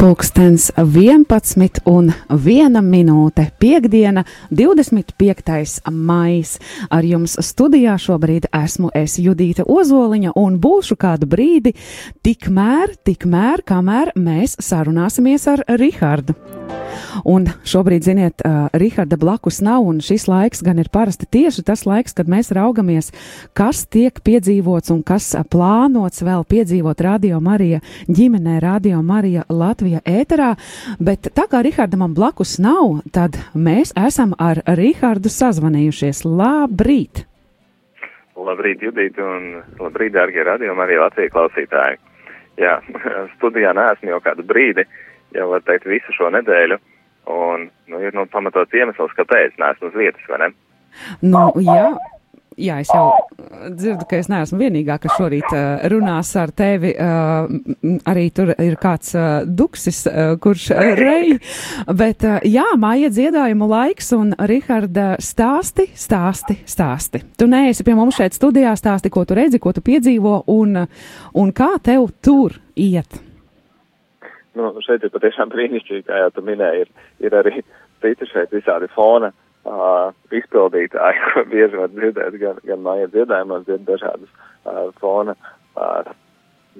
Pulkstens 11 un 1 minūte piekdiena, 25. maijs. Ar jums studijā šobrīd esmu es Judīta Ozoliņa un būšu kādu brīdi tikmēr, tikmēr, kamēr mēs sarunāsimies ar Rihardu. Un šobrīd, ziniet, uh, Riharda blakus nav, un šis laiks gan ir parasti tieši tas laiks, kad mēs raugamies, kas tiek piedzīvots un kas plānots vēl piedzīvot Radio Marija ģimenē, Radio Marija Latvija ēterā. Bet tā kā Riharda man blakus nav, tad mēs esam ar Rihardu sazvanījušies. Labrīt! Labrīt, Judīt, un labrīt, dārgie Radio Marija Latvija klausītāji! Jā, studijā neesmu jau kādu brīdi, jau var teikt visu šo nedēļu. Un nu, ir nu, pamatots iemesls, kāpēc neesmu uz vietas, vai ne? Nu, jā. Jā, es jau dzirdu, ka es neesmu vienīgā, kas šorīt uh, runās ar tevi. Uh, arī tur ir kāds uh, duksis, uh, kurš uh, rei. Bet uh, jā, māja dziedājumu laiks un Riharda stāsti, stāsti, stāsti. Tu neesi pie mums šeit studijā stāsti, ko tu redzi, ko tu piedzīvo un, un kā tev tur iet nu, šeit ir patiešām brīnišķīgi, kā jau tu minēji, ir, ir arī citi šeit visādi fona uh, izpildītāji, ko bieži var dzirdēt gan, gan māja dziedājumos, dzird dažādas uh, fona, uh,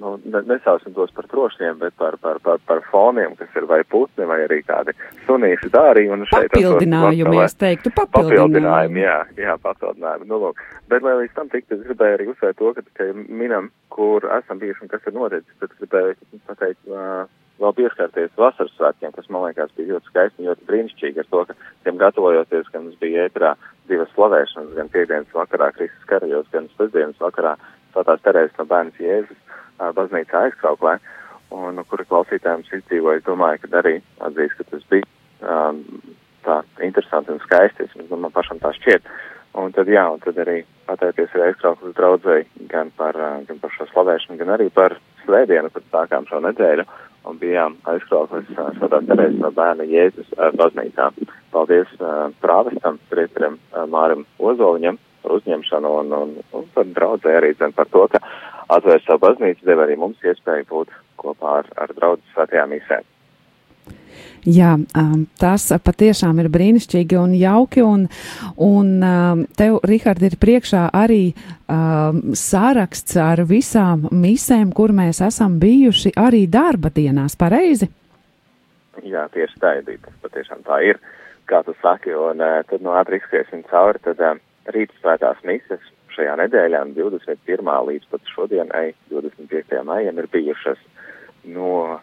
nu, ne, nesauksim tos par trošņiem, bet par, par, par, par foniem, kas ir vai putni, vai arī kādi sunīši dārī. Un šeit papildinājumi, es teiktu, papildinājumi. Papildinājumi, jā, jā, papildinājumi. Nu, lūk. Bet, lai līdz tam tiktu, es gribēju arī uzsvērt to, ka, ka minam, kur esam bijuši un kas ir noticis, tad gribēju pateikt, uh, vēl pieskarties vasaras svētkiem, kas man liekas bija ļoti skaisti un ļoti brīnišķīgi ar to, ka tiem gatavojoties, gan mums bija ētrā divas slavēšanas, gan piekdienas vakarā Kristus karajos, gan sestdienas vakarā Svētās Terēzes no bērnas Jēzus baznīcā aizkrauklē, un kura klausītājiem izdzīvoja, es domāju, ka arī atzīs, ka tas bija um, tā interesanti un skaisti, es domāju, pašam tā šķiet. Un tad, jā, un tad arī pateikties arī aizkrauklas draudzēji gan par, gan par šo slavēšanu, gan arī par svētdienu, kad sākām šo nedēļu un bijām aizkrauklis Svētā Terēzes no bērna Jēzus baznīcā. Paldies prāvestam, priesterim Mārim Ozoliņam par uzņemšanu un, un, un par draudzē arī zin par to, ka atvērt savu baznīcu deva arī mums iespēju būt kopā ar, ar draudzu svētajām misēm. Jā, um, tas patiešām ir brīnišķīgi un jauki, un, un um, tev, Rihard, ir priekšā arī um, saraksts ar visām misēm, kur mēs esam bijuši arī darba dienās, pareizi? Jā, tieši tā, Edita, tas patiešām tā ir, kā tu saki, un uh, tad no ātri izskriesim cauri, tad uh, rīt svētās mises šajā nedēļā, 21. līdz pat šodienai, 25. maijam, ir bijušas no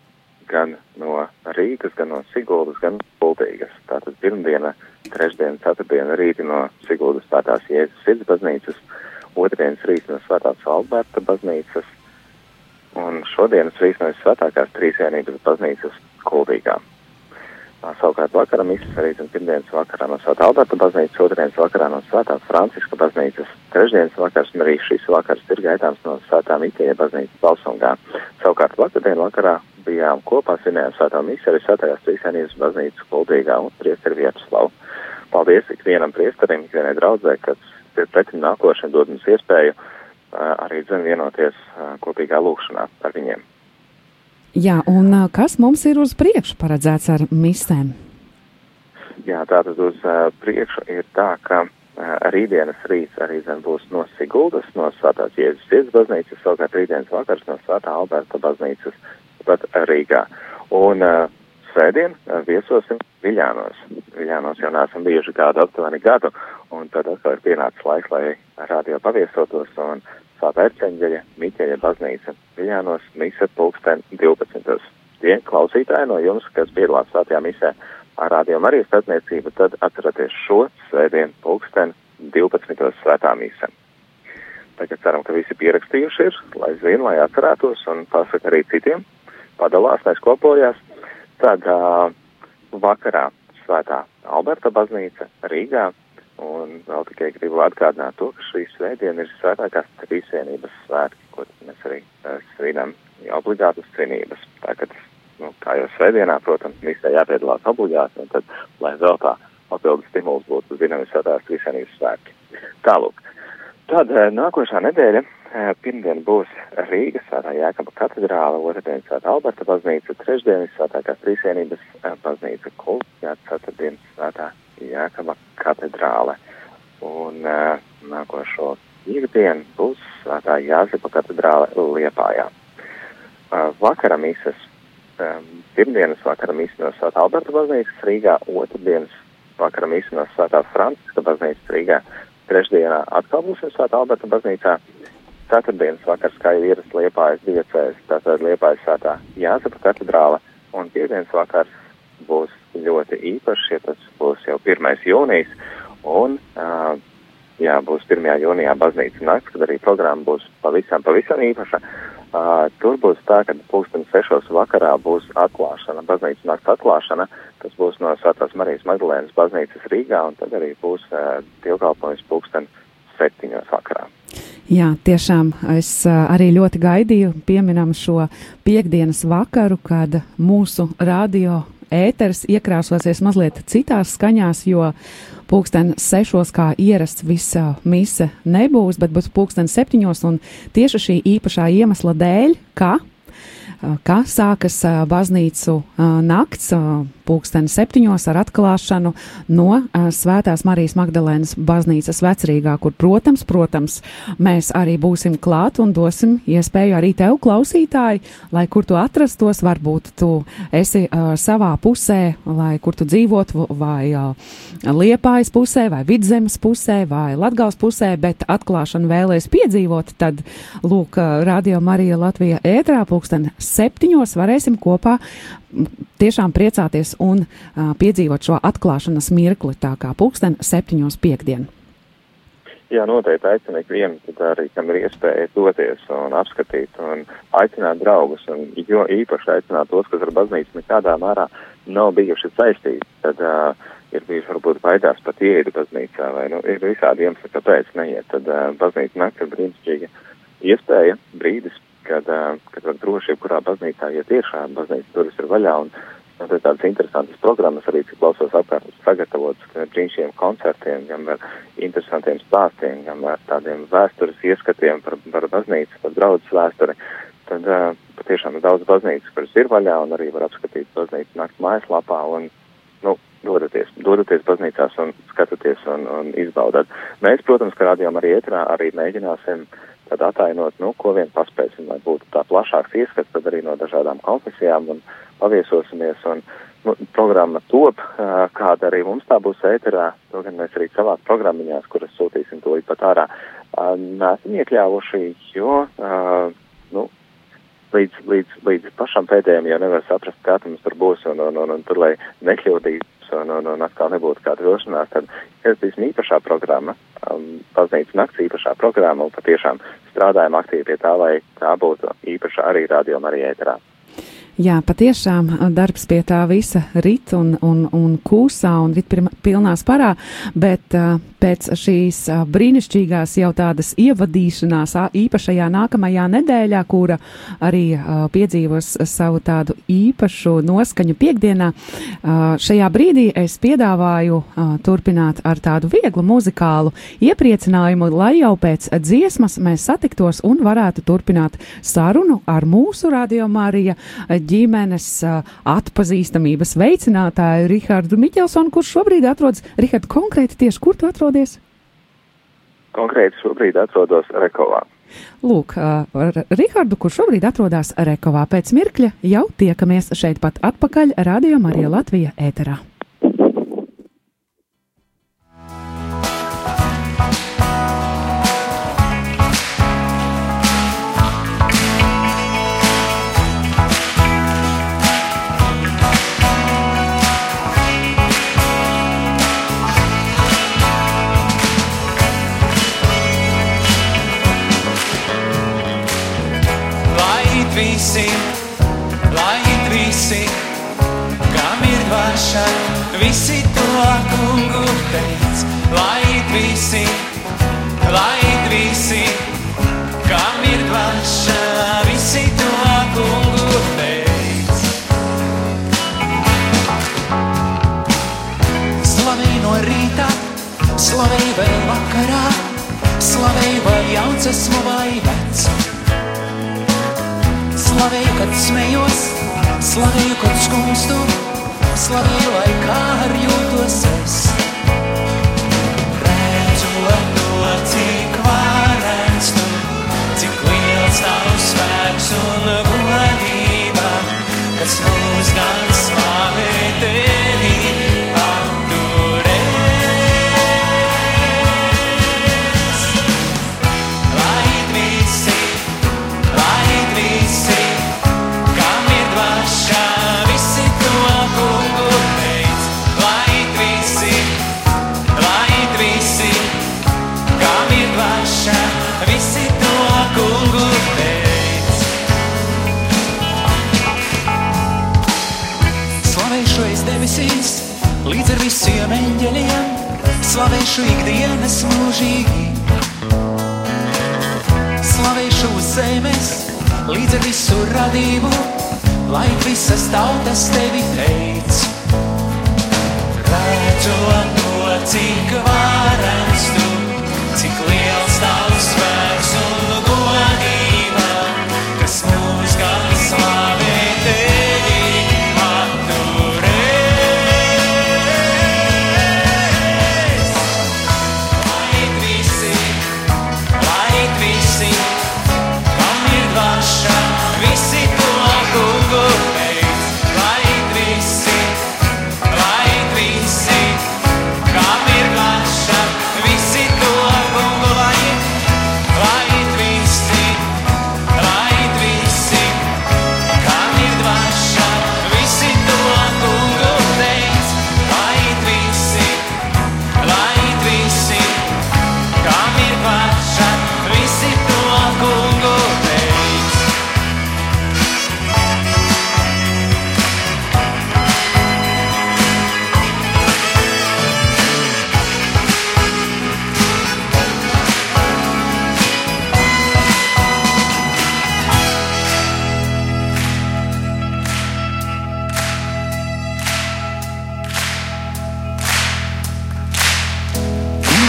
gan no Rīgas, gan no Siguldas, gan Kultīgas. Tātad pirmdiena, trešdiena, ceturtdiena rīti no Siguldas svētās Jēzus sirds baznīcas, otrdienas rīts no svētās Alberta baznīcas, un šodienas rīts no svētākās trīsvienības baznīcas Kultīgā. Savukārt vakarā misas arī zin pirmdienas vakarā no Svētā Alberta baznīcas, otrdienas vakarā no Svētās Franciska baznīcas, trešdienas vakars un arī šīs vakars ir gaitāms no Svētā Mitēja baznīcas Balsungā. Savukārt vakardien vakarā bijām kopā svinējām Svētā misija arī Svētajās Trīsvienības baznīcas Kuldīgā un priesteri Vietuslavu. Paldies ikvienam priesterim, ikvienai draudzē, kas ir pretim nākošiem dod mums iespēju arī zin vienoties kopīgā lūkšanā ar viņiem. Jā, un kas mums ir uz priekšu paredzēts ar misēm? Jā, tātad uz uh, priekšu ir tā, ka uh, rītdienas rīts arī zem būs no Siguldas, no Svētās Jēzus Sirds baznīcas, savukārt rītdienas vakars no Svētā Alberta baznīcas pat Rīgā. Un uh, svētdien uh, viesosim Viļānos. Viļānos jau neesam bijuši kādu aptuveni gadu, un tad atkal ir pienācis laiks, lai radio paviesotos un Svētā Erceņģeļa Miķeļa baznīca Viļānos mise pulksten 12. Tie klausītāji no jums, kas piedalās svētajā misē ar radio Marijas starpniecību, tad atcerieties šo svētdienu pulksten 12. svētā mise. Tagad ceram, ka visi pierakstījuši ir, lai zinu, lai atcerētos un pasaka arī citiem, padalās, mēs kopojās. Tad uh, vakarā svētā Alberta baznīca Rīgā Un vēl tikai gribu atgādināt to, ka šī svētdiena ir svētākās trīsvienības svētki, ko mēs arī uh, svinam obligātas svinības. Tā kā tas, nu, kā jau svētdienā, protams, visai jāpiedalās obligāti, un tad, lai vēl tā papildus stimuls būtu, zinām, svētās trīsvienības svētki. Tālūk. Tad uh, nākošā nedēļa pirmdien būs Rīgas svētā Jēkaba katedrāla, otrdien svētā Alberta baznīca, trešdien svētākās trīsienības baznīca kults, jā, ceturtdien svētā Jēkaba katedrāle. Un uh, nākošo piekdienu būs svētā Jāzepa katedrāle Liepājā. Vakara mises, pirmdienas vakara mises no svētā Alberta baznīcas Rīgā, otrdienas vakara mises no svētā Franciska baznīcas Rīgā, trešdienā atkal būsim svētā Alberta baznīcā ceturtdienas vakars, kā jau ierasts Liepājas diecēs, tātad Liepājas svētā Jāzepa katedrāla, un piekdienas vakars būs ļoti īpašs, ja tas būs jau 1. jūnijas, un, uh, jā, būs 1. jūnijā baznīca nakts, kad arī programma būs pavisam, pavisam īpaša. Uh, tur būs tā, ka pulksten sešos vakarā būs atklāšana, baznīcas nakts atklāšana, tas būs no Svētās Marijas Magdalēnas baznīcas Rīgā, un tad arī būs uh, dievkalpojums pulksten septiņos vakarā. Jā, tiešām es arī ļoti gaidīju, pieminam šo piekdienas vakaru, kad mūsu radio ēters iekrāsosies mazliet citās skaņās, jo pulksten sešos kā ierasts visa mise nebūs, bet būs pulksten septiņos un tieši šī īpašā iemesla dēļ, ka kā sākas baznīcu nakts pulksteni septiņos ar atklāšanu no uh, Svētās Marijas Magdalēnas baznīcas vecrīgā, kur, protams, protams, mēs arī būsim klāt un dosim iespēju arī tev, klausītāji, lai kur tu atrastos, varbūt tu esi uh, savā pusē, lai kur tu dzīvotu, vai uh, Liepājas pusē, vai Vidzemes pusē, vai Latgals pusē, bet atklāšanu vēlēs piedzīvot, tad, lūk, Radio Marija Latvija ētrā pulksten septiņos varēsim kopā tiešām priecāties un uh, piedzīvot šo atklāšanas mirkli, tā kā pulksten septiņos piekdien. Jā, noteikti aicinu ikvienu, tad arī, kam ir iespēja doties un apskatīt un aicināt draugus, un jo īpaši aicināt tos, kas ar baznīcu nekādā mērā nav bijuši saistīti, tad uh, ir bijuši varbūt baidās pat ieiet baznīcā, vai, nu, ir visādi iemesli, kāpēc neiet, tad uh, baznīca nakts ir brīnišķīga iespēja, brīdis, kad, kad var droši jebkurā baznīcā iet iekšā, baznīcas durvis ir vaļā un nu, ir tādas interesantas programmas arī, cik klausos apkārt sagatavotas brīnišķīgiem koncertiem, gan ar interesantiem stāstiem, gan ar tādiem vēstures ieskatiem par, par baznīcu, par draudzes vēsturi. Tad uh, patiešām ir daudz baznīcas, kuras ir vaļā un arī var apskatīt baznīcas nakts mājaslapā un, nu, dodaties, dodaties baznīcās un skatieties un, un izbaudat. Mēs, protams, kā rādījām arī ētrā, arī mēģināsim tad atainot, nu, ko vien paspēsim, lai būtu tā plašāks ieskats, tad arī no dažādām konfesijām un paviesosimies. Un, nu, programma top, kāda arī mums tā būs ēterā, to gan mēs arī savās programmiņās, kuras sūtīsim to pat ārā, nesam iekļāvuši, jo, nu, līdz, līdz, līdz pašam pēdējiem jau nevar saprast, kā mums tur būs, un, un, un, un tur, lai nekļūdītu un, un, un atkal nebūtu kāda vilšanās, tad ieradīsim īpašā programma, um, baznīcas nakts īpašā programma, un patiešām strādājam aktīvi pie tā, lai tā būtu īpaša arī radio arī ēterā. Jā, patiešām darbs pie tā visa rit un, un, un kūsā un rit pilnā sparā, bet uh, pēc šīs brīnišķīgās jau tādas ievadīšanās īpašajā nākamajā nedēļā, kura arī piedzīvos savu tādu īpašu noskaņu piekdienā, šajā brīdī es piedāvāju turpināt ar tādu vieglu muzikālu iepriecinājumu, lai jau pēc dziesmas mēs satiktos un varētu turpināt sarunu ar mūsu radio Marija ģimenes atpazīstamības veicinātāju Rihardu Miķelsonu, kurš šobrīd atrodas, Rihard, konkrēti tieši kur tu atrodies? Konkrēti šobrīd atrodos Rekovā. Lūk, uh, Rihardu, kurš šobrīd atrodas Rekovā pēc mirkļa, jau tiekamies šeit pat atpakaļ Radio Marija Latvija ēterā. Visi, lai it visi, kam ir dvaša, visi to kungu teic, lai it visi, lai it visi, kam ir dvaša, visi to kungu teic. Slavēj no rīta, slavēj vēl vakarā, Slavēju, vai jauns esmu vai vecs. Slavēju, kad smējos, slavēju, kad skumstu, slavēju, lai kā ar jūtos es. Redzot to, cik varens tu, cik liels tavs spēks un godība, kas mūs visas tautas tevi teic. Redzot to, cik varens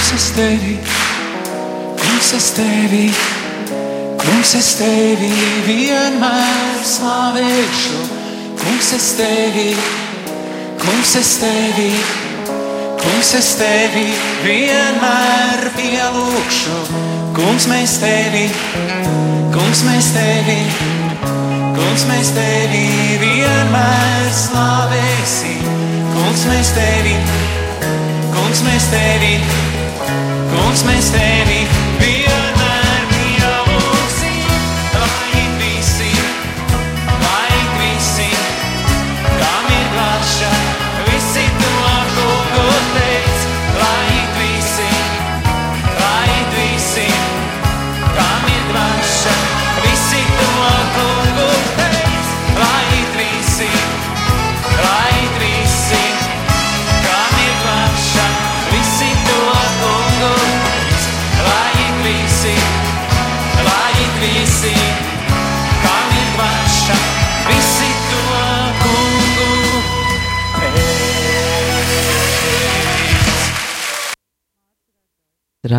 Kungs, es tevi, kungs, es tevi, kungs, es tevi vienmēr slavēšu. Kungs, es tevi, kungs, es tevi, kungs, es tevi vienmēr pielūgšu. Kungs, mēs tevi, kungs, mēs tevi, kungs, mēs tevi vienmēr slavēsim. Kungs, mēs tevi, kungs, mēs tevi, kungs, mēs tevi vienmēr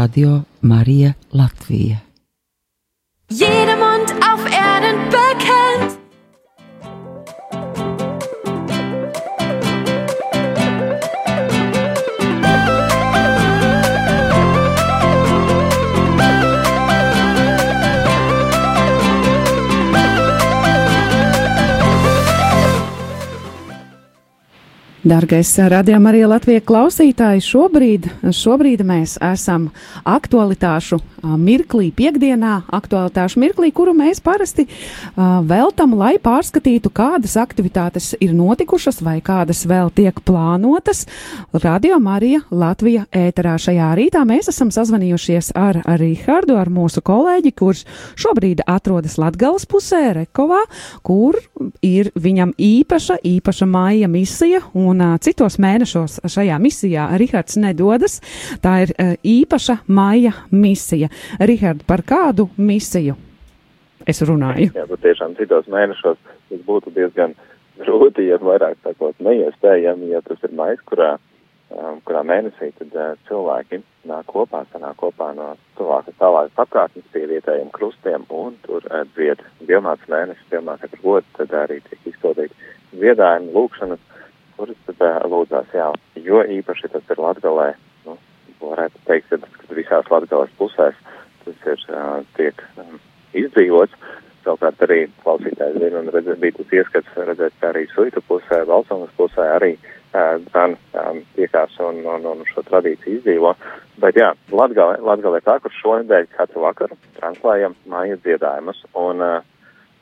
Radio Marija Latvija. Jeder Dargais radījuma arī Latvijas klausītāji, šobrīd, šobrīd mēs esam aktualitāšu mirklī, piekdienā, aktualitāšu mirklī, kuru mēs parasti uh, veltam, lai pārskatītu, kādas aktivitātes ir notikušas vai kādas vēl tiek plānotas. Radio Marija Latvija ēterā šajā rītā mēs esam sazvanījušies ar, ar Rihardu, ar mūsu kolēģi, kurš šobrīd atrodas Latgales pusē, Rekovā, kur ir viņam īpaša, īpaša maija misija, un uh, citos mēnešos šajā misijā Rihards nedodas. Tā ir uh, īpaša maija misija. Rihard, par kādu misiju es runāju? Jā, bet tiešām citos mēnešos tas būtu diezgan grūti, ja vairāk sakot, neiespējami, ja tas ir mais, kurā um, kurā mēnesī tad uh, cilvēki nāk kopā, sanāk kopā no tuvākas tālāk apkārtnes pie vietējiem krustiem un tur uh, dzied dievmāts mēnesis, dievmāts ar godu, tad arī tiek izpildīti dziedājumi, lūkšanas, uh, lūdzās, jā, jo īpaši tas ir Latgalē, nu, varētu teikt, ka visās Latgales pusēs tas ir, uh, tiek um, izdzīvots. Savukārt arī klausītājs zina un redzēt, bija tas ieskats redzēt, ka arī Suitu pusē, Valsonas pusē arī gan um, tiekās un, un, un šo tradīciju izdzīvo. Bet jā, Latgalē, Latgalē tā, kur šonedēļ katru vakaru translējam mājas dziedājumus. Un uh,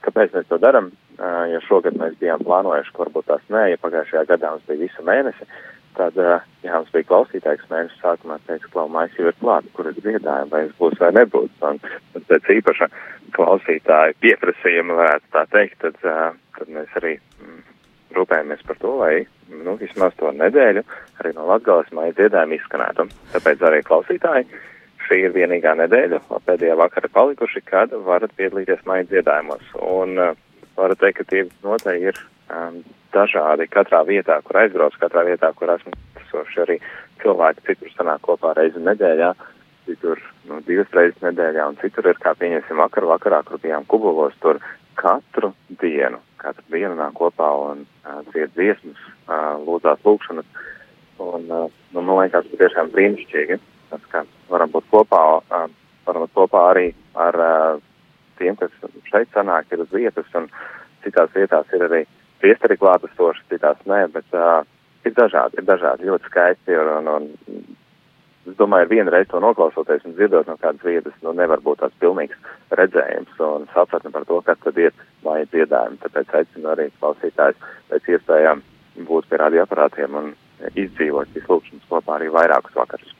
kāpēc mēs to daram? Uh, ja šogad mēs bijām plānojuši, ka varbūt tās nē, ja pagājušajā gadā mums bija visu mēnesi, tad, uh, ja mums bija klausītājs mēnesis sākumā, teica, klau, mājas jau ir klāta, kur ir dziedājumi, vai es būs vai nebūs. Un, un pēc īpaša klausītāja pieprasījuma varētu tā teikt, tad, uh, tad mēs arī mm, rūpējamies par to, lai nu, vismaz to nedēļu arī no Latgales māja dziedājumi izskanētu. Tāpēc arī klausītāji, šī ir vienīgā nedēļa, pēdējā vakara palikuši, kad varat piedalīties māja dziedājumos. Un uh, varu teikt, ka tie noteikti ir um, dažādi katrā vietā, kur aizbrauc, katrā vietā, kur esmu esoši arī cilvēki, citur sanāk kopā reizi nedēļā, citur nu, divas reizes nedēļā, un citur ir, kā pieņemsim, vakar vakarā, kur bijām kubulos, tur katru dienu, katru dienu nāk kopā un uh, dzied dziesmas, uh, lūdzās lūkšanas, un uh, nu, man liekas, tas tiešām brīnišķīgi, tas, ka varam būt kopā, uh, varam būt kopā arī ar uh, tiem, kas šeit sanāk, ir uz vietas, un citās vietās ir arī priesteri klātesoši, citās nē, bet uh, ir dažādi, ir dažādi, ļoti skaisti, ir, un, un es domāju, viena reize to noklausoties un dzirdot no kādas vietas, nu nevar būt tāds pilnīgs redzējums un sapratne par to, kas tad ir māja dziedājumi. Tāpēc aicinu arī klausītājus pēc iespējām būt pie radioaparātiem un izdzīvot šīs lūkšanas kopā arī vairākus vakarus.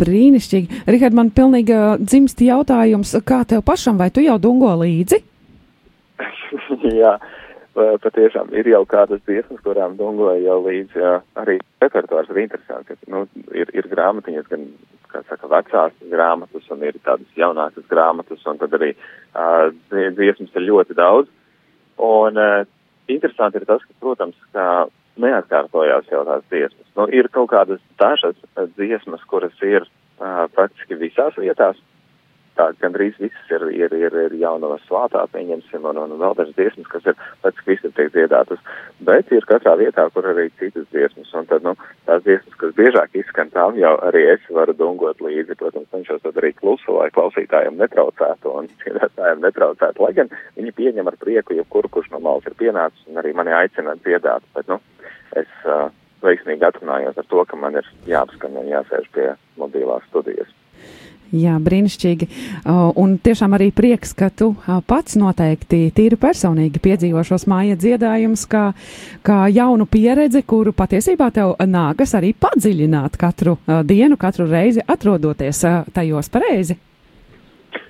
Brīnišķīgi. Rihard, man pilnīgi dzimst jautājums, kā tev pašam, vai tu jau dungo līdzi? Jā, patiešām ir jau kādas dziesmas, kurām dungoja jau līdzi, jā, arī repertuārs ir interesants, ka, nu, ir, ir grāmatiņas, gan, kā saka, vecās grāmatas un ir tādas jaunākas grāmatas, un tad arī uh, dziesmas ir ļoti daudz. Un uh, interesanti ir tas, ka, protams, ka neatkārtojās jau tās dziesmas. Nu, ir kaut kādas dažas dziesmas, kuras ir uh, praktiski visās vietās, tā gandrīz viss ir, ir, ir, ir jaunavas svātā, pieņemsim, un, un vēl dažas dziesmas, kas ir pēc visur tiek dziedātas, bet ir katrā vietā, kur arī citas dziesmas, un tad, nu, tās dziesmas, kas biežāk izskan, tām jau arī es varu dungot līdzi, protams, cenšos to darīt klusu, lai klausītājiem netraucētu un dziedātājiem netraucētu, lai gan viņi pieņem ar prieku, jebkuru, kurš no malas ir pienācis, un arī mani aicina dziedāt, bet, nu, es uh, veiksmīgi atrunājos ar to, ka man ir jāapskan un jāsēž pie mobilās studijas. Jā, brīnišķīgi. Un tiešām arī prieks, ka tu pats noteikti tīri personīgi piedzīvo šos māja dziedājumus kā, kā jaunu pieredzi, kuru patiesībā tev nākas arī padziļināt katru dienu, katru reizi atrodoties tajos pareizi.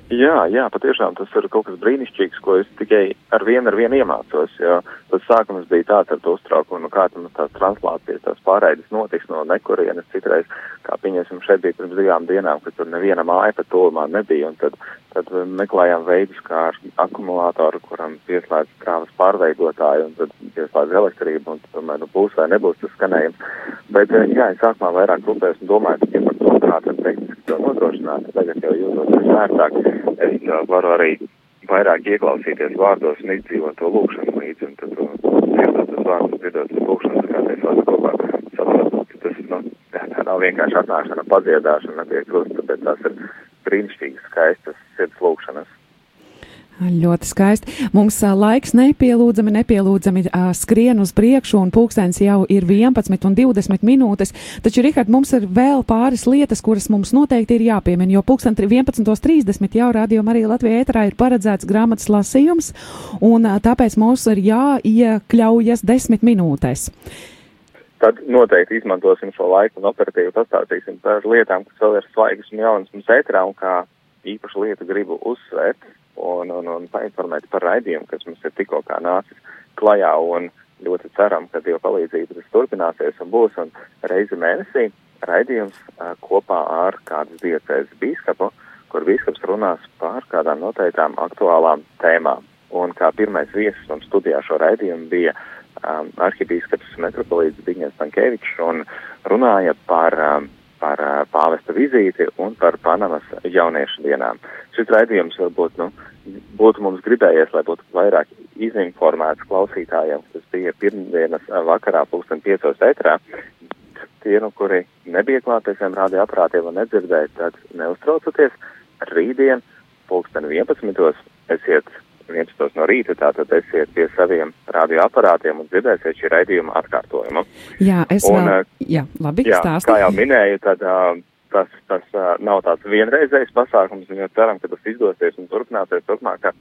Jā, jā, patiešām tas ir kaut kas brīnišķīgs, ko es tikai ar vienu ar vienu iemācos, jo tas sākums bija tāds ar to uztraukumu, nu kā tam tās translācijas, tās pārēdes notiks no nekurienes citreiz, kā pieņemsim šeit bija pirms divām dienām, kad tur neviena māja pat tuvumā nebija, un tad, tad meklējām veidus, kā ar akumulātoru, kuram pieslēdz krāvas pārveidotāju, un tad pieslēdz elektrību, un tomēr nu, būs vai nebūs tas skanējums. Bet, jā, es sākumā vairāk rūpējos un domāju tikai par to, kā tad tehniski to nodrošināt, tagad jau jūtos vērtāk es uh, varu arī vairāk ieklausīties vārdos un izdzīvot to lūkšanu līdzi, un tad dzirdot tos vārdus, dzirdot tos lūkšanas, kā mēs vārdu kopā saprotam, ka tas, nu, nav vienkārši atnākšana, padziedāšana pie krusta, bet tās ir brīnišķīgas, skaistas sirds lūkšanas. Ļoti skaisti. Mums a, laiks nepielūdzami, nepielūdzami a, skrien uz priekšu, un pulkstenis jau ir 11 un 20 minūtes. Taču, Rihard, mums ir vēl pāris lietas, kuras mums noteikti ir jāpiemina, jo pulksten 11.30 jau rādījumā arī Latvijā ēterā ir paredzēts grāmatas lasījums, un a, tāpēc mums ir jāiekļaujas 10 minūtēs. Tad noteikti izmantosim šo laiku un operatīvi pastāstīsim par lietām, kas vēl ir svaigas un jaunas mums ēterā, un kā īpašu lietu gribu uzsvērt un, un, un painformēt par raidījumu, kas mums ir tikko kā nācis klajā, un ļoti ceram, ka Dieva palīdzība tas turpināsies un būs, un reizi mēnesī raidījums kopā ar kādas diecēs bīskapu, kur bīskaps runās par kādām noteiktām aktuālām tēmām. Un kā pirmais viesis mums studijā šo raidījumu bija um, arhibīskaps metropolīts Zbigņevs Tankēvičs un runāja par, um, par uh, pāvesta vizīti un par Panamas jauniešu dienām. Šis raidījums varbūt, nu, būtu mums gribējies, lai būtu vairāk izinformēts klausītājiem, tas bija pirmdienas vakarā pulksten piecos etrā. Tie, nu, kuri nebija klāt pie saviem radioaparātiem un nedzirdēja, tad neuztraucoties, rītdien pulksten 11. esiet 11. no rīta, tātad esiet pie saviem radioaparātiem un dzirdēsiet šī raidījuma atkārtojumu. Jā, es Un, vēl, eh, jā, labi, Jā, stāsti. kā jau minēju, tad uh, tas, tas uh, nav tāds vienreizējs pasākums, un mēs ceram, ka tas izdosies un turpināsies turpmāk, ka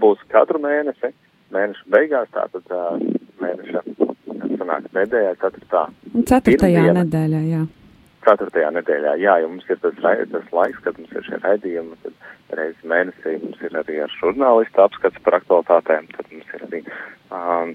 būs katru mēnesi, mēneša beigās, tātad uh, mēneša sanāk nedēļā, ceturtā, Ceturtajā pirmdiena. nedēļā, jā. Ceturtajā nedēļā. Jā, jo mums ir tas, tas laiks, kad mums ir šie raidījumi, tad reizes mēnesī mums ir arī ar žurnālistu apskats par aktualitātēm, tad mums ir arī, um,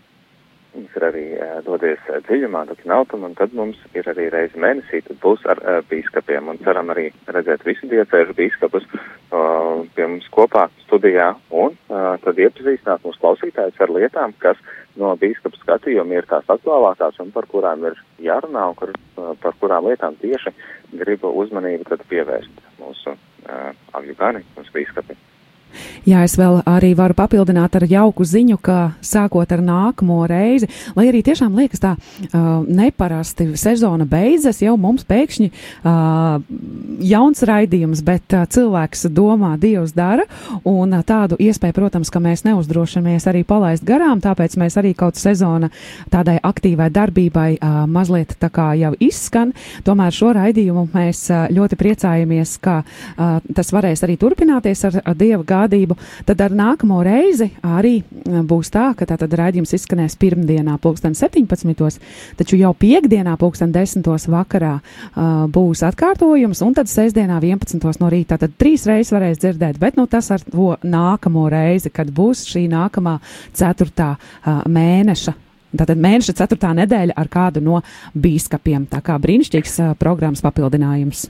mums ir arī uh, dodies uh, dziļumā, dokinātum, un tad mums ir arī reizi mēnesī, tad būs ar uh, bīskapiem, un ceram arī redzēt visu diecēžu bīskapus uh, pie mums kopā studijā, un uh, tad iepazīstināt mūsu klausītājus ar lietām, kas no bīskapa skatījuma ir tās aktuālākās un par kurām ir jārunā un kur, uh, par kurām lietām tieši gribu uzmanību tad pievērst mūsu uh, avju gani, mūsu bīskapi. Jā, es vēl arī varu papildināt ar jauku ziņu, ka sākot ar nākamo reizi, lai arī tiešām liekas tā uh, neparasti sezona beidzas, jau mums pēkšņi uh, jauns raidījums, bet uh, cilvēks domā, Dievs dara, un uh, tādu iespēju, protams, ka mēs neuzdrošamies arī palaist garām, tāpēc mēs arī kaut sezona tādai aktīvai darbībai uh, mazliet tā kā jau izskan. Tomēr šo raidījumu mēs uh, ļoti priecājamies, ka uh, tas varēs arī turpināties ar, ar Dieva gādību. Tad ar nākamo reizi arī uh, būs tā, ka tātad raidījums izskanēs pirmdienā, pulksten 17. taču jau piekdienā, pulksten 10. vakarā uh, būs atkārtojums, un tad sestdienā 11. no rīta. Tad trīs reizes varēs dzirdēt, bet nu, tas ar to nākamo reizi, kad būs šī nākamā ceturtā uh, mēneša. Tātad mēneša ceturtā nedēļa ar kādu no bīskapiem. Tā kā brīnišķīgs uh, programmas papildinājums.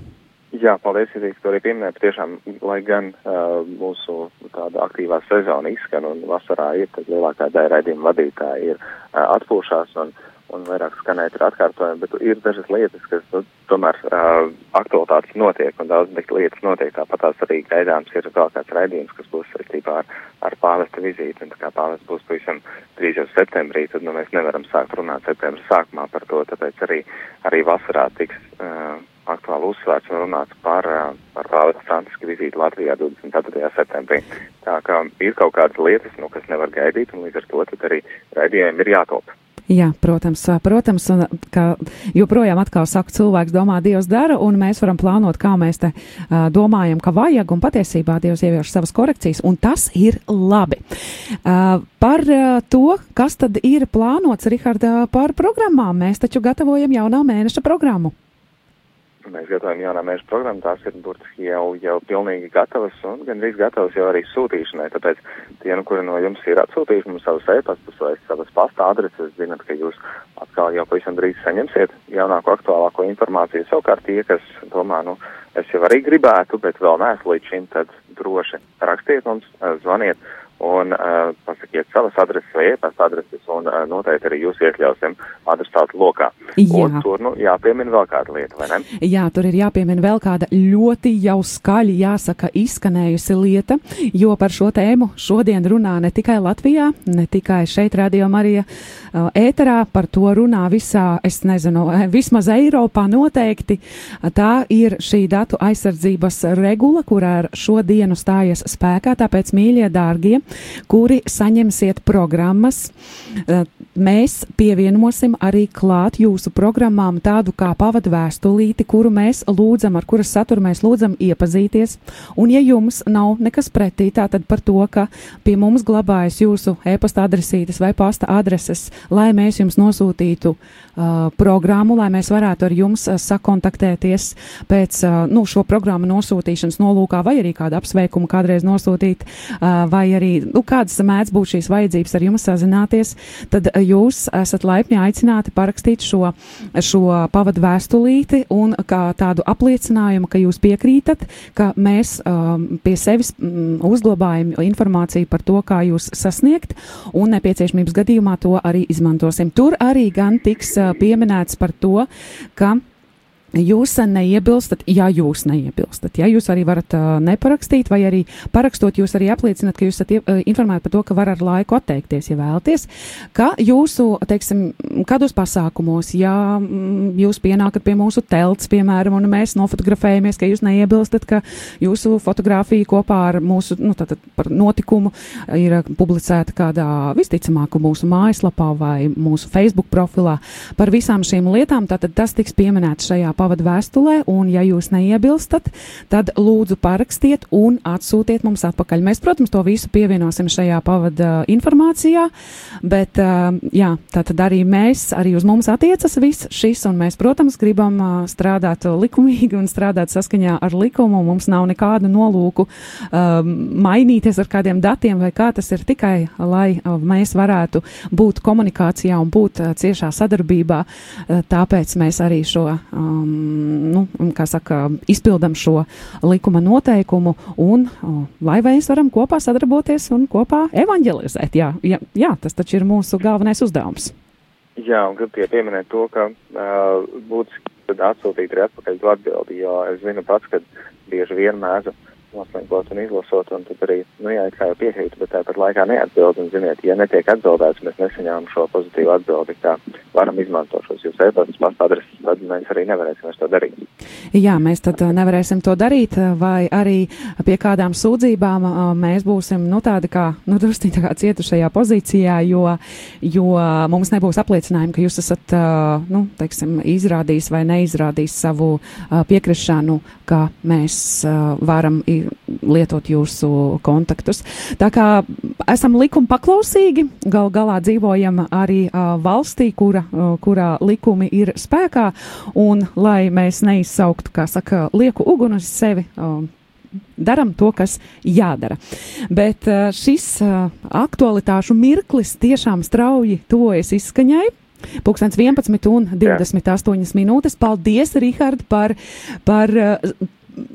Jā, paldies, ka arī pieminēja, patiešām, lai gan uh, mūsu tāda aktīvā sezona izskan un vasarā ir, tad lielākā daļa raidījuma vadītāji ir uh, atpūšās un, un vairāk skanēt ir atkārtojumi, bet ir dažas lietas, kas nu, tomēr uh, aktualitātes notiek un daudz lietas notiek. Tāpat tās arī gaidāms ir vēl kāds raidījums, kas būs saistībā ar, ar pāvesta vizīti. Un tā kā pāvests būs pavisam drīz jau septembrī, tad nu, mēs nevaram sākt runāt septembra sākumā par to, tāpēc arī, arī vasarā tiks. Uh, aktuāli uzsvērts un runāts par, uh, par pāvesta Franciska vizīti Latvijā 24. septembrī. Tā kā ir kaut kādas lietas, nu, kas nevar gaidīt, un līdz ar to tad arī raidījumiem ir jātop. Jā, protams, protams, un ka joprojām atkal saku, cilvēks domā, Dievs dara, un mēs varam plānot, kā mēs te uh, domājam, ka vajag, un patiesībā Dievs ievieš savas korekcijas, un tas ir labi. Uh, par uh, to, kas tad ir plānots, Rihardā, par programmām, mēs taču gatavojam jaunā mēneša programmu. Mēs gatavojam jaunā mēneša programmu, tās ir burtiski jau, jau pilnīgi gatavas un gandrīz gatavas jau arī sūtīšanai. Tāpēc tie, nu, kuri no jums ir atsūtījuši mums savus e-pastus vai savas pasta adreses, zinat, ka jūs atkal jau pavisam drīz saņemsiet jaunāko aktuālāko informāciju. Savukārt tie, kas domā, nu, es jau arī gribētu, bet vēl neesmu līdz šim, tad droši rakstiet mums, zvaniet un uh, pasakiet savas adreses vai e-pasta adreses, un uh, noteikti arī jūs iekļausim adresātu lokā. Jā. Un tur, nu, jāpiemina vēl kāda lieta, vai ne? Jā, tur ir jāpiemina vēl kāda ļoti jau skaļi jāsaka izskanējusi lieta, jo par šo tēmu šodien runā ne tikai Latvijā, ne tikai šeit Radio Marija uh, ēterā, par to runā visā, es nezinu, vismaz Eiropā noteikti. Tā ir šī datu aizsardzības regula, kurā ar šo dienu stājas spēkā, tāpēc, mīļie dārgie, kuri saņemsiet programmas, uh, mēs pievienosim arī klāt jūsu programmām tādu kā pavadu vēstulīti, kuru mēs lūdzam, ar kuras saturu mēs lūdzam iepazīties. Un, ja jums nav nekas pretī, tātad par to, ka pie mums glabājas jūsu e-pasta adresītes vai pasta adreses, lai mēs jums nosūtītu uh, programmu, lai mēs varētu ar jums uh, sakontaktēties pēc uh, nu, šo programmu nosūtīšanas nolūkā, vai arī kādu apsveikumu kādreiz nosūtīt, uh, vai arī nu, kādas mēdz būt šīs vajadzības ar jums sazināties, tad uh, jūs esat laipni aicināti parakstīt šo, šo pavadu vēstulīti un kā tādu apliecinājumu, ka jūs piekrītat, ka mēs um, pie sevis um, uzglabājam informāciju par to, kā jūs sasniegt, un nepieciešamības gadījumā to arī izmantosim. Tur arī gan tiks uh, pieminēts par to, ka Jūs neiebilstat, ja jūs neiebilstat. Ja jūs arī varat uh, neparakstīt, vai arī parakstot, jūs arī apliecinat, ka jūs esat uh, informēti par to, ka var ar laiku atteikties, ja vēlaties, ka jūsu, teiksim, kādos pasākumos, ja mm, jūs pienākat pie mūsu telts, piemēram, un mēs nofotografējamies, ka jūs neiebilstat, ka jūsu fotografija kopā ar mūsu, nu, tātad notikumu ir publicēta kādā visticamāk mūsu mājaslapā vai mūsu Facebook profilā. Par visām šīm lietām, tātad tas tiks pieminēts šajā pavadu vēstulē, un, ja jūs neiebilstat, tad lūdzu parakstiet un atsūtiet mums atpakaļ. Mēs, protams, to visu pievienosim šajā pavada informācijā, bet, jā, tā tad arī mēs, arī uz mums attiecas viss šis, un mēs, protams, gribam strādāt likumīgi un strādāt saskaņā ar likumu. Mums nav nekādu nolūku um, mainīties ar kādiem datiem vai kā tas ir tikai, lai mēs varētu būt komunikācijā un būt ciešā sadarbībā. Tāpēc mēs arī šo um, nu, saka, izpildam šo likuma noteikumu un lai mēs varam kopā sadarboties un kopā evanģelizēt. Jā, jā, jā, tas taču ir mūsu galvenais uzdevums. Jā, un gribu pieminēt to, ka uh, būtu atsūtīt arī atpakaļ atbildi, jo es zinu pats, ka bieži vien mēdzu noslēgot un izlasot, un tad arī, nu jā, kā jau piekrītu, bet tāpat laikā neatbild, un ziniet, ja netiek atbildēts, mēs nesaņēmām šo pozitīvu atbildi, kā varam izmantot šos jūsu e-pastus, pasta adreses, tad mēs arī nevarēsim to darīt. Jā, mēs tad uh, nevarēsim to darīt, uh, vai arī pie kādām sūdzībām uh, mēs būsim, nu, tādi kā, nu, drusciņi tā kā cietušajā pozīcijā, jo, jo mums nebūs apliecinājumi, ka jūs esat, nu, teiksim, izrādījis vai neizrādījis savu piekrišanu, ka mēs varam lietot jūsu kontaktus. Tā kā esam likuma paklausīgi, gal galā dzīvojam arī uh, valstī, kura, uh, kurā likumi ir spēkā, un lai mēs neizsauktu, kā saka, lieku uguni uz sevi. Uh, Daram to, kas jādara. Bet šis aktualitāšu mirklis tiešām strauji tuvojas izskaņai. Pūkstens 11 un 28 Jā. minūtes. Paldies, Rihard, par, par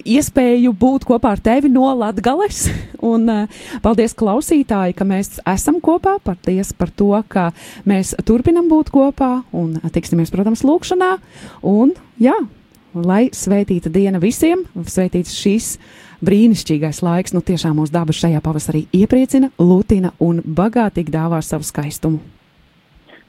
iespēju būt kopā ar tevi no Latgales. Un uh, paldies klausītāji, ka mēs esam kopā. Paldies par to, ka mēs turpinam būt kopā un tiksimies, protams, lūkšanā. Un jā, lai svētīta diena visiem, svētīts šīs brīnišķīgais laiks, nu tiešām mūsu daba šajā pavasarī iepriecina, lutina un bagātīgi dāvā savu skaistumu.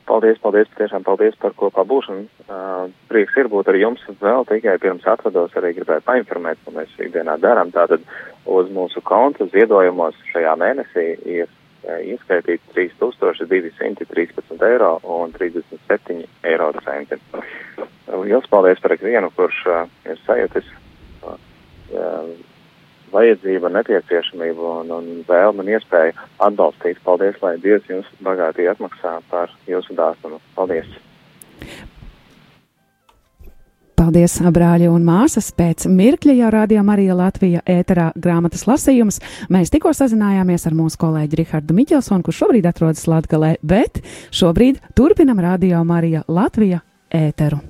Paldies, paldies, tiešām paldies par kopā būšanu. Uh, prieks ir būt ar jums vēl tikai pirms atvados arī gribētu painformēt, ko mēs ikdienā darām. Tātad uz mūsu konta ziedojumos šajā mēnesī ir uh, ieskaitīti 3213 eiro un 37 eiro centi. Liels paldies par ikvienu, kurš uh, ir sajūtis. Uh, vajadzība, nepieciešamība un, un vēlme un iespēja atbalstīt. Paldies, lai Dievs jums bagātīgi atmaksā par jūsu dāsnumu. Paldies! Paldies, brāļi un māsas! Pēc mirkļa jau rādījā Marija Latvija ēterā grāmatas lasījums. Mēs tikko sazinājāmies ar mūsu kolēģi Rihardu Miķelsonu, kurš šobrīd atrodas Latgalē, bet šobrīd turpinam rādījā Marija Latvija ēteru.